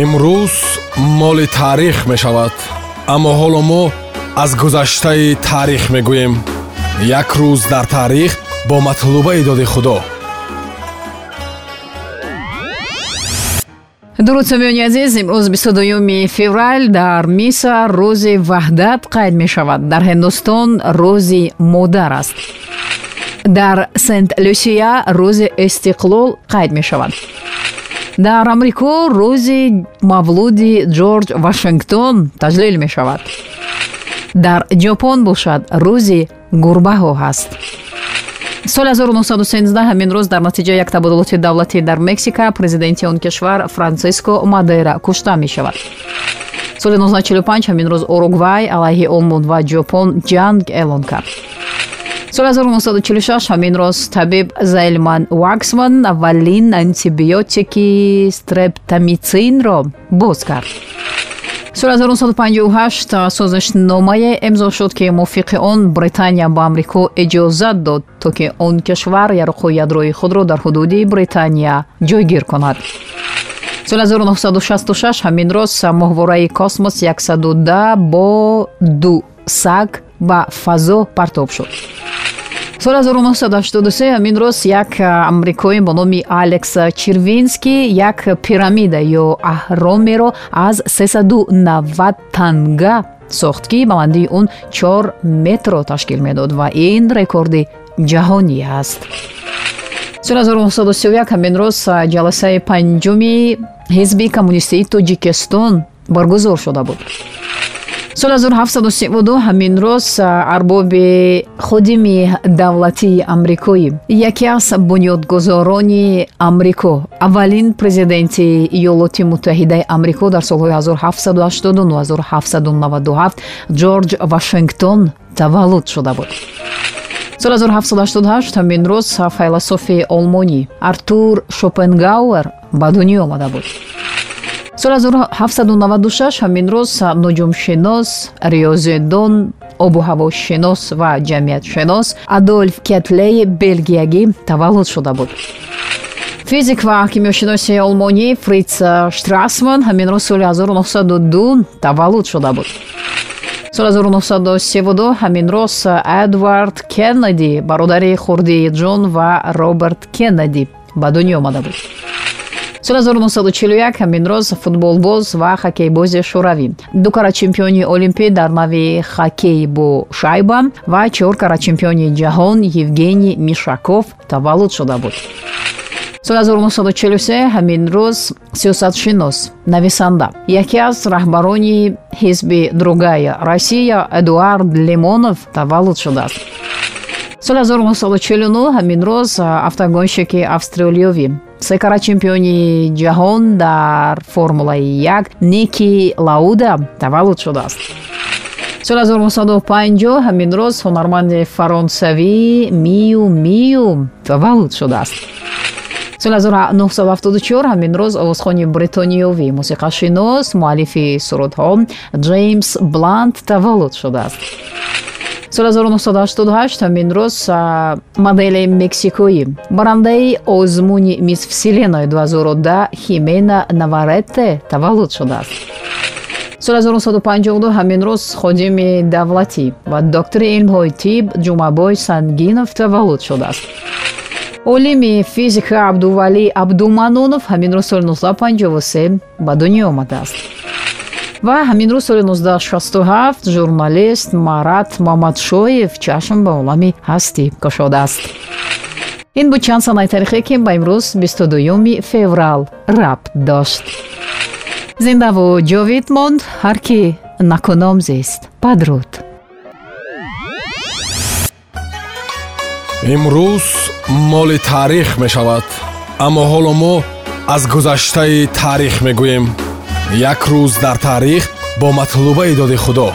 имрӯз моли таърих мешавад аммо ҳоло мо аз гузаштаи таърих мегӯем. Як рӯз дар таърих бо матлубаи доди худо. Дуруд сомиёни азиз имрӯз 22 феврал дар миср рӯзи ваҳдат қайд мешавад? Дар ҳиндустон рӯзи модар аст. Дар сент люсия рӯзи истиқлол қайд мешавад дар амрико рӯзи мавлуди ҷорҷ вашингтон таҷлил мешавад. Дар ҷопон бошад рӯзи гурбаҳо ҳаст. Соли 1913 ҳамин рӯз дар натиҷаи як табодулоти давлатӣ дар мексика президенти он кишвар франсиско мадера кушта мешавад. Соли 1945 ҳамин рӯз уругвай алайҳи олмон ва ҷопон ҷанг эълон кард соли 1946 ҳамин роз табиб зайлман ваксман аввалин антибиотики стрептамитсинро боз кард соли 1958 созишномае имзо шуд ки мувофиқи он британия ба амрико иҷозат дод то ки он кишвар ярӯқҳои ядрои худро дар ҳудуди британия ҷойгир кунад. Соли 1966 ҳамин роз моҳвораи космос 110 бо ду саг ба фазо партоб шуд. Соли 1983 ҳамин роз як амрикоӣ бо номи алекс чирвинский як пирамида ё аҳромеро аз 390 танга сохт ки баландии он 4 метрро ташкил медод ва ин рекорди ҷаҳонӣ аст. Соли 1931 ҳамин роз ҷаласаи панҷуми ҳизби коммунистии тоҷикистон баргузор шуда буд соли 1732 ҳамин роз арбоби ходими давлатии амрикоӣ яке аз бунёдгузорони амрико. Аввалин президенти иёлоти муттаҳидаи амрико дар солҳои 1789-1797 ҷорҷ вашингтон таваллуд шуда буд. Соли 1788 ҳамин рӯз файласофи олмонӣ артур шопенгауэр ба дунё омада буд соли 1796 ҳамин рӯз нуҷумшинос риёзидон обуҳавошинос ва ҷамъиятшинос адольф кетлей белгиягӣ таваллуд шуда буд. Физик ва кимиёшиноси олмонӣ фриц штрасман ҳамин рӯз соли 1902 таваллуд шуда буд. Соли 1932 ҳамин рӯз эдвард кеннеди бародари хурдии ҷон ва роберт кеннеди ба дунё омада буд соли 1941 ҳамин роз футболбоз ва хоккейбози шӯравӣ. Дукара чемпиони олимпӣ дар нави хоккей бо шайба ва чоркара чемпиони ҷаҳон евгений мишаков таваллуд шуда буд. Соли 1943 ҳамин рӯз сиёсатшинос нависанда. Яке аз раҳбарони ҳизби другая россия эдуард лимонов таваллуд шудааст. Соли 1949 ҳамин рӯз автогонщики австралиёвӣ секара чемпиони ҷаҳон дар формулаи як ники лауда таваллуд шудааст. Соли 1950 ҳамин рӯз ҳунарманди фаронсавӣ мию мию таваллуд шудааст. Соли 1974 ҳамин рӯз овозхони бритониёвӣ мусиқашинос муаллифи сурудҳо ҷеймс бланд таваллуд шудааст соли 1988 ҳамин рӯз модели мексикоӣ. барандаи озмуни мисс вселенной 2010 химена наваретте таваллуд шудааст. соли 1952 ҳамин рӯз ходими давлатӣ ва доктори илмҳои тиб ҷумъабой сангинов таваллуд шудааст. олими физика абдувалӣ абдуманонов ҳамин рӯз соли 1953 ба дунё омадааст ва ҳамин рӯз соли 1967 журналист марат муҳаммадшоев чашм ба олами ҳастӣ кушодааст ин буд чанд санаи таърихе ки ба имрӯз 22 феврал рабт дошт. Зиндаву ҷовид монд ҳар ки накуном зист. Падруд. Имрӯз моли таърих мешавад аммо ҳоло мо аз гузаштаи таърих мегӯем як рӯз дар таърих бо матлубаи доди худо